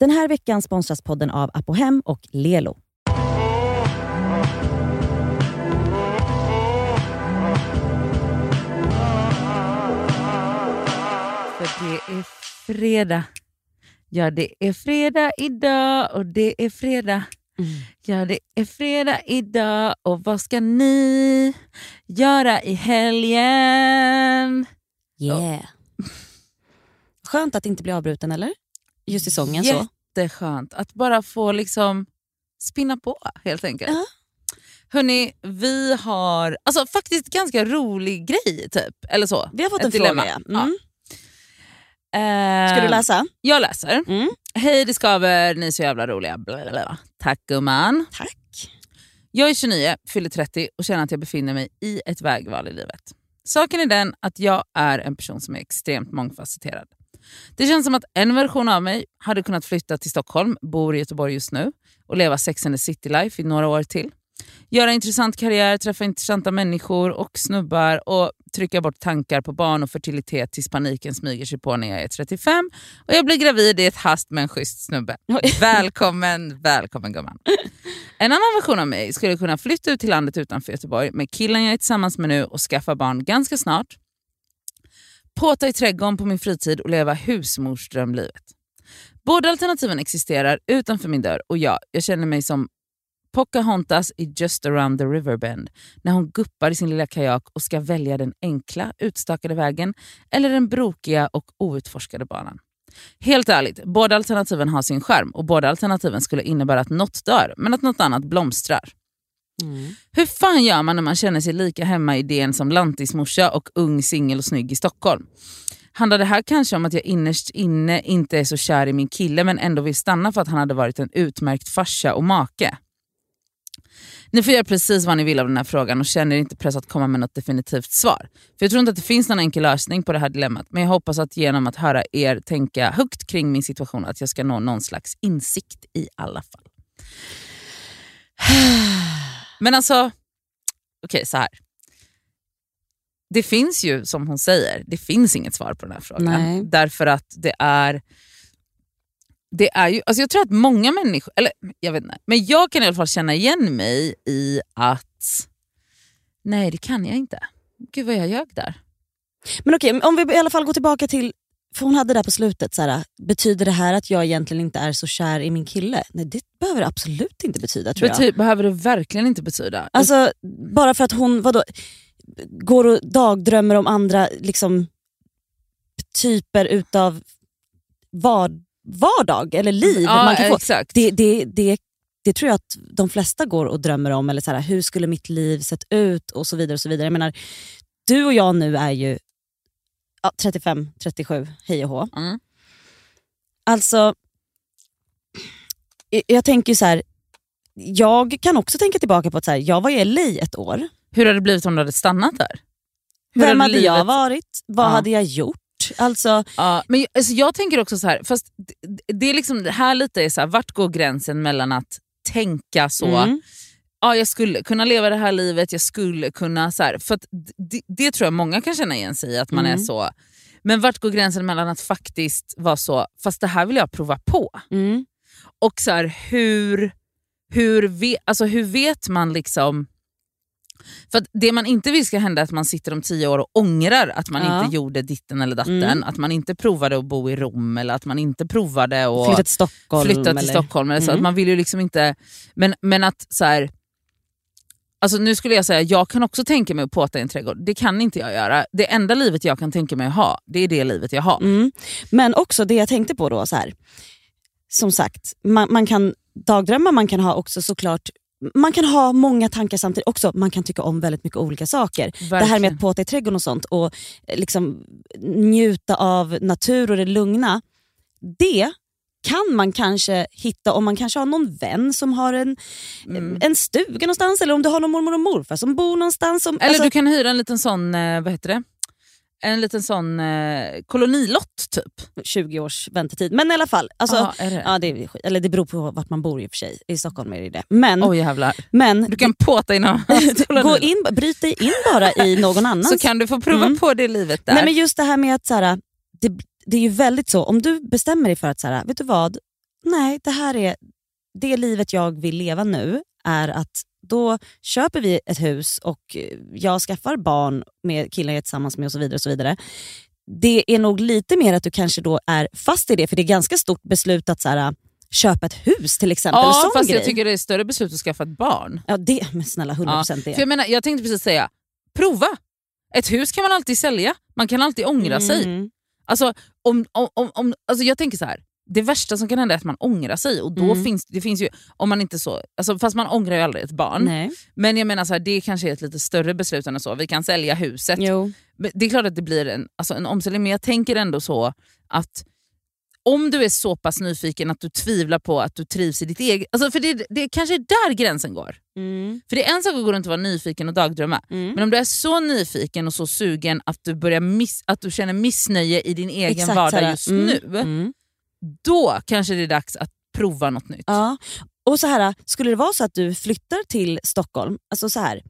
Den här veckan sponsras podden av Apohem och Lelo. För det är fredag. Ja, det är fredag idag och det är fredag. Ja, det är fredag idag och vad ska ni göra i helgen? Yeah. Skönt att inte bli avbruten, eller? Just i sången så. Jätteskönt att bara få liksom spinna på helt enkelt. Ja. Hörni, vi har alltså faktiskt ganska rolig grej typ. Eller så. Vi har fått Ett en dilemma. fråga. Ja. Mm. Eh, Ska du läsa? Jag läser. Mm. Hej det skaver, ni är så jävla roliga. Blablabla. Tack gumman. Tack. Jag är 29, fyller 30 och känner att jag befinner mig i ett vägval i livet. Saken är den att jag är en person som är extremt mångfacetterad. Det känns som att en version av mig hade kunnat flytta till Stockholm, bor i Göteborg just nu och leva Sex and the City-life i några år till. Göra intressant karriär, träffa intressanta människor och snubbar och trycka bort tankar på barn och fertilitet tills paniken smyger sig på när jag är 35 och jag blir gravid i ett hast med en schysst snubbe. Välkommen, välkommen gumman. En annan version av mig skulle kunna flytta ut till landet utanför Göteborg med killen jag är tillsammans med nu och skaffa barn ganska snart. Påta i trädgården på min fritid och leva husmorsdrömlivet. Båda alternativen existerar utanför min dörr och ja, jag känner mig som Pocahontas i Just around the river bend när hon guppar i sin lilla kajak och ska välja den enkla, utstakade vägen eller den brokiga och outforskade banan. Helt ärligt, båda alternativen har sin skärm och båda alternativen skulle innebära att något dör men att något annat blomstrar. Mm. Hur fan gör man när man känner sig lika hemma i idén som lantismorsa och ung, singel och snygg i Stockholm? Handlar det här kanske om att jag innerst inne inte är så kär i min kille men ändå vill stanna för att han hade varit en utmärkt farsa och make? Ni får göra precis vad ni vill av den här frågan och känner er inte press att komma med något definitivt svar. För Jag tror inte att det finns någon enkel lösning på det här dilemmat men jag hoppas att genom att höra er tänka högt kring min situation att jag ska nå någon slags insikt i alla fall. Men alltså, okej så här. Det finns ju, som hon säger, det finns inget svar på den här frågan. Nej. Därför att det är... Det är ju, alltså jag tror att många människor, eller jag vet inte, men jag kan i alla fall känna igen mig i att nej det kan jag inte. Gud vad jag ljög där. Men okej, om vi i alla fall går tillbaka till, för hon hade där på slutet, så här, betyder det här att jag egentligen inte är så kär i min kille? Nej det behöver det absolut inte betyda tror jag. Bety- behöver det verkligen inte betyda. Alltså bara för att hon vadå, går och dagdrömmer om andra liksom, typer utav var, vardag eller liv. ja, Man kan få, exakt. det, det, det, det tror jag att de flesta går och drömmer om. Eller så här, hur skulle mitt liv sett ut och så vidare. och så vidare. Jag menar, du och jag nu är ju ja, 35, 37, hej och hå. Mm. Alltså, jag- tänker så här. jag kan också tänka tillbaka på att så här, jag var i LA ett år. Hur hade det blivit om du hade stannat där? Hur Vem hade hade jag varit? Vad Ja. hade jag gjort? Alltså, Ja, men alltså jag tänker också så här, fast det, det är liksom det här lite är så här, vart går gränsen mellan att tänka så, mm, ja jag skulle kunna leva det här livet, jag skulle kunna så här, för det, det tror jag många kan känna igen sig i att man är Mm. så. Men vart går gränsen mellan att faktiskt vara så, fast det här vill jag prova på. mm, Och så här, hur, hur, ve, alltså hur vet man liksom... För det man inte vill ska hända är att man sitter om tio år och ångrar att man Ja. inte gjorde ditten eller datten. Mm. Att man inte provade att bo i Rom eller att man inte provade att flytta till Stockholm. flytta till eller, Stockholm. Eller så Mm. att man vill ju liksom inte... Men, men att så här, Alltså nu skulle jag säga, jag kan också tänka mig att påta i en trädgård. Det kan inte jag göra. Det enda livet jag kan tänka mig att ha, det är det livet jag har. Mm. Men också det jag tänkte på då, så här. som sagt, man, man kan dagdrömma, man kan ha också såklart man kan ha många tankar samtidigt också. Man kan tycka om väldigt mycket olika saker. Det här med Verkligen. att påta i trädgården och sånt och liksom njuta av natur och det lugna. Det kan man kanske hitta om man kanske har någon vän som har en, Mm. en stuga någonstans eller om du har någon mormor och morfar som bor någonstans. Som, Eller alltså- du kan hyra en liten sån, eh, vad heter det? En liten sån eh, kolonilott typ. 20 års väntetid. Men i alla fall, alltså, Aha, det? ja, det, är eller det beror på vart man bor i och för sig. I Stockholm är det det. Men, Oj jävlar. men Du kan påta inom gå in, bryt dig in bara i någon annans. Så kan du få prova Mm. på det livet där. Nej, men just det här med att så här, det, det är ju väldigt så, om du bestämmer dig för att så här, vet du vad, nej det här är det livet jag vill leva nu är att då köper vi ett hus och eh, jag skaffar barn med killen jag är tillsammans med och så vidare. och så vidare. Det är nog lite mer att du kanske då är fast i det för det är ganska stort beslut att så här, köpa ett hus till exempel. Ja fast grej. jag tycker det är större beslut att skaffa ett barn. Ja, det, men snälla 100% Ja, det. För jag, menar, jag tänkte precis säga, prova. Ett hus kan man alltid sälja, man kan alltid ångra sig. Mm. Alltså, om, om, om, om, alltså jag tänker så här. Det värsta som kan hända är att man ångrar sig och då Mm. finns det finns ju, om man inte så, alltså fast man ångrar ju aldrig ett barn. Nej. Men jag menar så här, det kanske är ett lite större beslut än så. Vi kan sälja huset. Jo. Men Det är klart att det blir en, alltså en omställning men jag tänker ändå så att om du är så pass nyfiken att du tvivlar på att du trivs i ditt eget... Alltså för det, det kanske är där gränsen går. Mm. För det är en sak att gå runt och vara nyfiken och dagdrömma. Mm. Men om du är så nyfiken och så sugen att du, börjar miss, att du känner missnöje i din egen Exakt vardag just Mm. nu, Mm. då kanske det är dags att prova något nytt. Ja. Och så här, Skulle det vara så att du flyttar till Stockholm, alltså så här,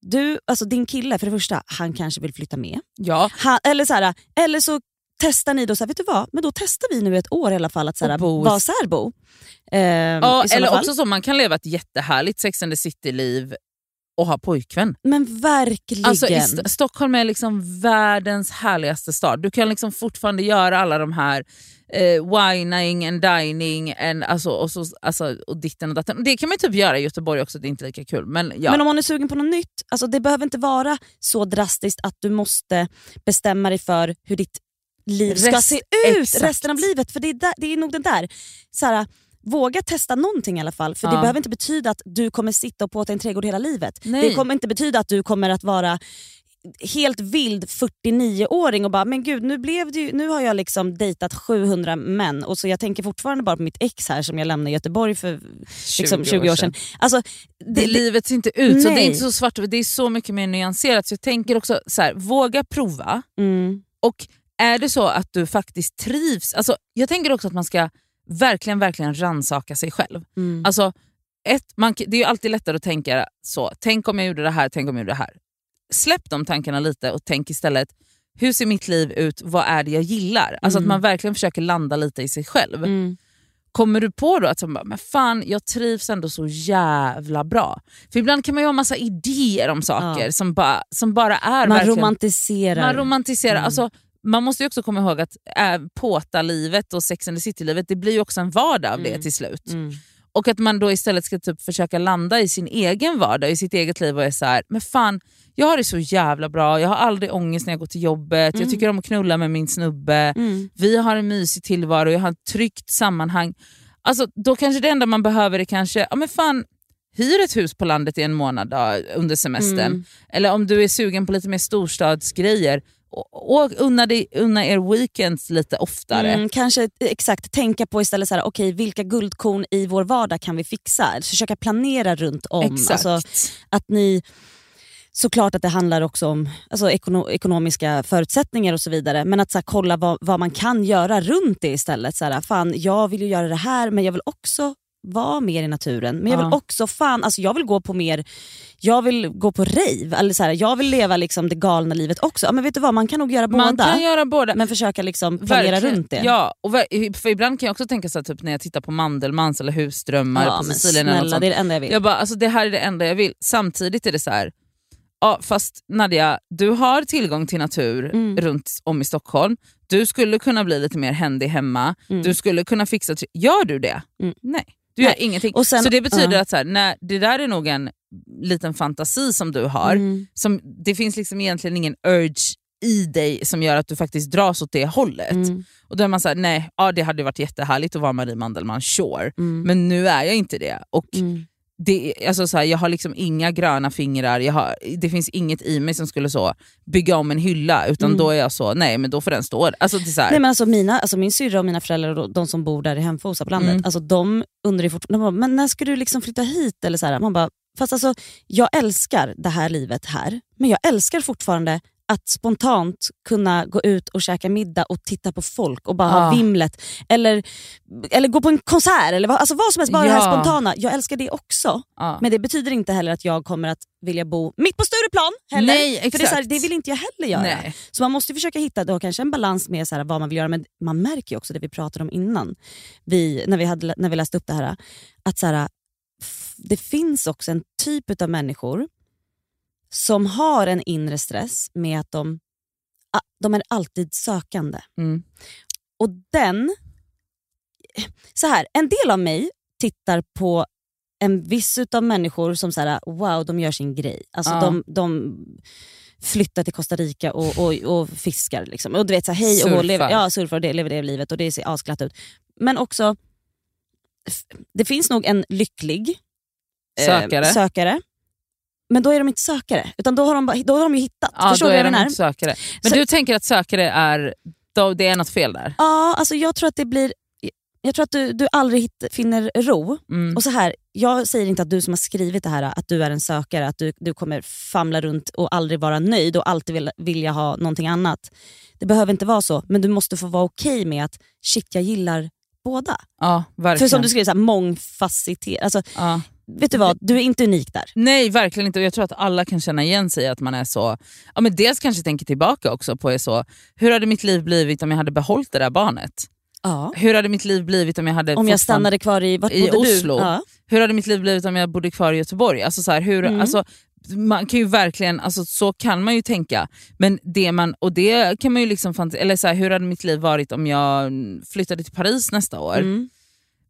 du, alltså din kille för det första, han kanske vill flytta med. Ja. Han, eller, så här, eller så testar ni då, så här, vet du vad, men då testar vi nu ett år i alla fall att så här, vara särbo. Ehm, Ja, eller fall. också så, man kan leva ett jättehärligt Sex and the City-liv och ha pojkvän. Men verkligen. Alltså, St- Stockholm är liksom världens härligaste stad. Du kan liksom fortfarande göra alla de här eh, wining and dining and, alltså, och, så, alltså, och ditten och datten. Det kan man typ göra i Göteborg också, det är inte lika kul. Men, ja. Men om man är sugen på något nytt, alltså det behöver inte vara så drastiskt att du måste bestämma dig för hur ditt liv ska Rest- se ut exakt. resten av livet. För det är, där, det är nog den där, så här, våga testa någonting i alla fall. För Ja. det behöver inte betyda att du kommer sitta och påta en trädgård hela livet. Nej. Det kommer inte betyda att du kommer att vara helt vild 49-åring och bara men gud nu, blev det ju, nu har jag liksom dejtat 700 män och så jag tänker fortfarande bara på mitt ex här som jag lämnade i Göteborg för liksom 20, år sedan. Alltså, Det, det, livet ser inte ut så, det är Nej. inte så svart det är så mycket mer nyanserat. Så jag tänker också så här, våga prova. mm, Och är det så att du faktiskt trivs, alltså, jag tänker också att man ska verkligen verkligen rannsaka sig själv. mm. Alltså, ett, man, det är ju alltid lättare att tänka så, tänk om jag gjorde det här, tänk om jag gjorde det här. Släpp de tankarna lite och tänk istället, hur ser mitt liv ut, vad är det jag gillar? Alltså Mm. att man verkligen försöker landa lite i sig själv. Mm. Kommer du på då att så men fan, jag trivs ändå så jävla bra. För ibland kan man ju ha massa idéer om saker Ja. som, bara, som bara är Man verkligen... romantiserar. Man romantiserar. Mm. Alltså, man måste ju också komma ihåg att äh, påta-livet och Sex and the City-livet det blir ju också en vardag av det Mm. till slut. mm. Och att man då istället ska typ försöka landa i sin egen vardag, i sitt eget liv och är så här, men fan jag har det så jävla bra, jag har aldrig ångest när jag går till jobbet, Mm. jag tycker om att knulla med min snubbe, Mm. vi har en mysig tillvaro, jag har ett tryggt sammanhang. Alltså, då kanske det enda man behöver är kanske, ja men fan, hyr ett hus på landet i en månad då, under semestern. Mm. Eller om du är sugen på lite mer storstadsgrejer, och, unna, dig, unna er weekends lite oftare. Mm, kanske exakt tänka på istället så här, okej, vilka guldkorn i vår vardag kan vi fixa? Försöka planera runt om. Exakt. Alltså, att ni, såklart att det handlar också om alltså, ekono, ekonomiska förutsättningar och så vidare. Men att så här, kolla vad, vad man kan göra runt det istället. Så här, fan, jag vill ju göra det här men jag vill också vara mer i naturen. Men jag vill Ja. också fan, alltså jag vill gå på mer jag vill gå på rave, eller så här, jag vill leva liksom det galna livet också. Men vet du vad, man kan nog göra Man båda. kan göra båda. Men försöka liksom planera Verkligen. runt det. Ja, och för ibland kan jag också tänka så här, typ när jag tittar på Mandelmans eller Husdrömmar Ja, på Sicilien. eller något snälla, sånt. det är det enda jag vill. Jag bara, alltså det här är det enda jag vill. Samtidigt är det så här. Ja, fast Nadia, du har tillgång till natur Mm. runt om i Stockholm. Du skulle kunna bli lite mer händig hemma. Mm. Du skulle kunna fixa... Gör du det? Mm. Nej, du gör ingenting. Och sen- så det betyder ja. att så här, nej, det där är nog en liten fantasi som du har. Mm. Som, det finns liksom egentligen ingen urge i dig som gör att du faktiskt dras åt det hållet. Mm. Och då är man såhär, nej, ja, det hade varit jättehärligt att vara Marie Mandelmann, sure. Mm. Men nu är jag inte det. Och Mm. Det, alltså så här, jag har liksom inga gröna fingrar, jag har, det finns inget i mig som skulle så bygga om en hylla, utan Mm. då är jag så, nej men då får den stå alltså, det är Nej, men alltså mina, alltså min syrra och mina föräldrar och de som bor där i Hemfosa på landet, Mm. alltså de undrar ju fortfarande, men när ska du liksom flytta hit? Eller så här, man bara, fast alltså, jag älskar det här livet här, men jag älskar fortfarande att spontant kunna gå ut och käka middag och titta på folk och bara ha Ja. vimlet. Eller, eller gå på en konsert, eller vad, alltså vad som helst. Bara det Ja. här spontana. Jag älskar det också. Ja. Men det betyder inte heller att jag kommer att vilja bo mitt på Stureplan. Heller. Nej, För det, är så här, exakt. det vill inte jag heller göra. Nej. Så man måste försöka hitta då kanske en balans med så här, vad man vill göra. Men man märker ju också det vi pratade om innan, vi, när, vi hade, när vi läste upp det här. Att så här, det finns också en typ av människor som har en inre stress med att de, de är alltid sökande. Mm. Och den... Så här, en del av mig tittar på en viss utav människor som så här, wow, de gör sin grej. Alltså Ja. de, de flyttar till Costa Rica och, och, och fiskar. Liksom. Och du vet, så här, hej och Surfar. lever, ja, surfar och det, lever det livet och det ser asglatt ut. Men också, det finns nog en lycklig eh, Sökare. Men då är de inte sökare, utan då har de, bara, då har de ju hittat. Ja, Förstår då är jag de inte sökare. Men Så- du tänker att sökare är, då, det är något fel där? Ja, alltså jag tror att det blir... Jag tror att du, du aldrig hitt, finner ro. Mm. Och så här, Jag säger inte att du som har skrivit det här att du är en sökare, att du, du kommer famla runt och aldrig vara nöjd och alltid vill, vilja ha någonting annat. Det behöver inte vara så, men du måste få vara okej med att shit jag gillar båda. Ja, verkligen. För som du skriver, så här, mångfacetterad. Alltså, ja. Vet du vad, du är inte unik där. Nej, verkligen inte. Och jag tror att alla kan känna igen sig att man är så... Ja, men dels kanske tänker tillbaka också på är så, hur hade mitt liv blivit om jag hade behållit det där barnet? Ja. Hur hade mitt liv blivit om jag hade Om jag stannade kvar i, i Oslo. Ja. Hur hade mitt liv blivit om jag bodde kvar i Göteborg? Alltså så, här, hur, Mm. alltså, man kan ju verkligen, alltså, så kan man ju tänka. Men det man, och det kan man ju liksom eller så här, hur hade mitt liv varit om jag flyttade till Paris nästa år? Mm.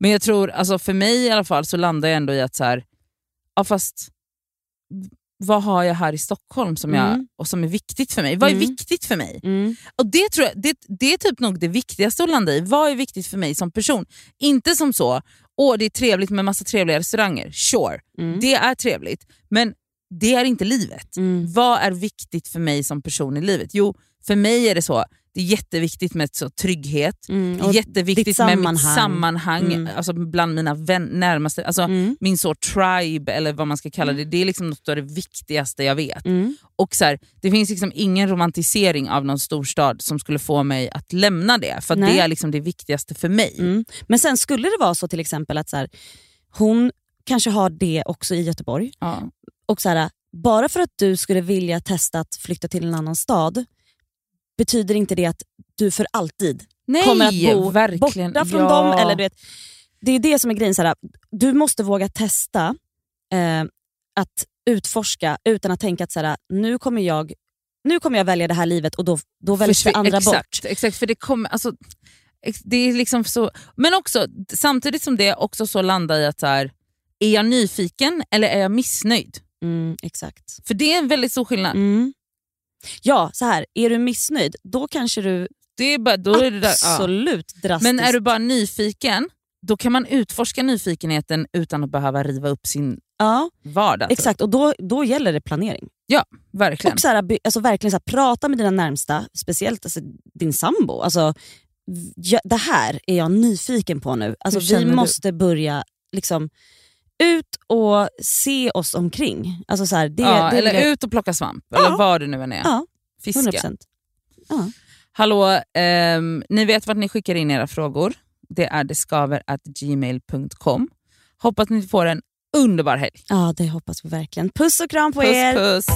Men jag tror, alltså för mig i alla fall så landar jag ändå i att så här, ja fast vad har jag här i Stockholm som, jag, Mm. och som är viktigt för mig? Vad är Mm. viktigt för mig? Mm. Och det, tror jag, det, det är typ nog det viktigaste att landa i. Vad är viktigt för mig som person? Inte som så, åh det är trevligt med massa trevliga restauranger. Sure, Mm. det är trevligt. Men det är inte livet. Vad är viktigt för mig som person i livet? Jo, för mig är det så. Det är jätteviktigt med så, trygghet. Mm. Det är Och jätteviktigt med mitt sammanhang. Mm. alltså bland mina vän, närmaste. Alltså, Mm. Min så tribe, eller vad man ska kalla det, det är liksom något av det viktigaste jag vet. Mm. Och så här, Det finns liksom ingen romantisering av någon storstad som skulle få mig att lämna det, för det är liksom det viktigaste för mig. Mm. Men sen skulle det vara så till exempel att så här, hon kanske har det också i Göteborg. Ja. Och så här, Bara för att du skulle vilja testa att flytta till en annan stad betyder inte det att du för alltid Nej, kommer att bo verkligen. borta från ja. dem. Eller du vet, det är det som är grejen. Så här, du måste våga testa eh, att utforska utan att tänka att så här, nu, kommer jag, nu kommer jag välja det här livet och då, då väljs det andra exakt, bort. Exakt, för det kommer... Alltså, det är liksom så, men också, samtidigt som det också så landar i att så här, är jag nyfiken eller är jag missnöjd? Mm, exakt. För det är en väldigt stor skillnad. Mm. Ja, så här, är du missnöjd då kanske du Det är bara, då är det där, ja. absolut drastiskt... Men är du bara nyfiken, då kan man utforska nyfikenheten utan att behöva riva upp sin ja, vardag. typ. exakt, och då, då gäller det planering. Verkligen. Och så här, alltså verkligen så här, prata med dina närmsta, speciellt alltså, din sambo. Alltså, ja, det här är jag nyfiken på nu. Alltså, vi du? måste börja liksom, ut och se oss omkring. Alltså, så här, det, ja, det eller ut och plocka svamp, Ja. eller vad det nu än är. Ja, Fiska. 100%. Ja. Hallå, ehm, ni vet vart ni skickar in era frågor. Det är deskaver.gmail.com. Hoppas ni får en underbar helg. ja, det hoppas vi verkligen. Puss och kram på Puss er! puss.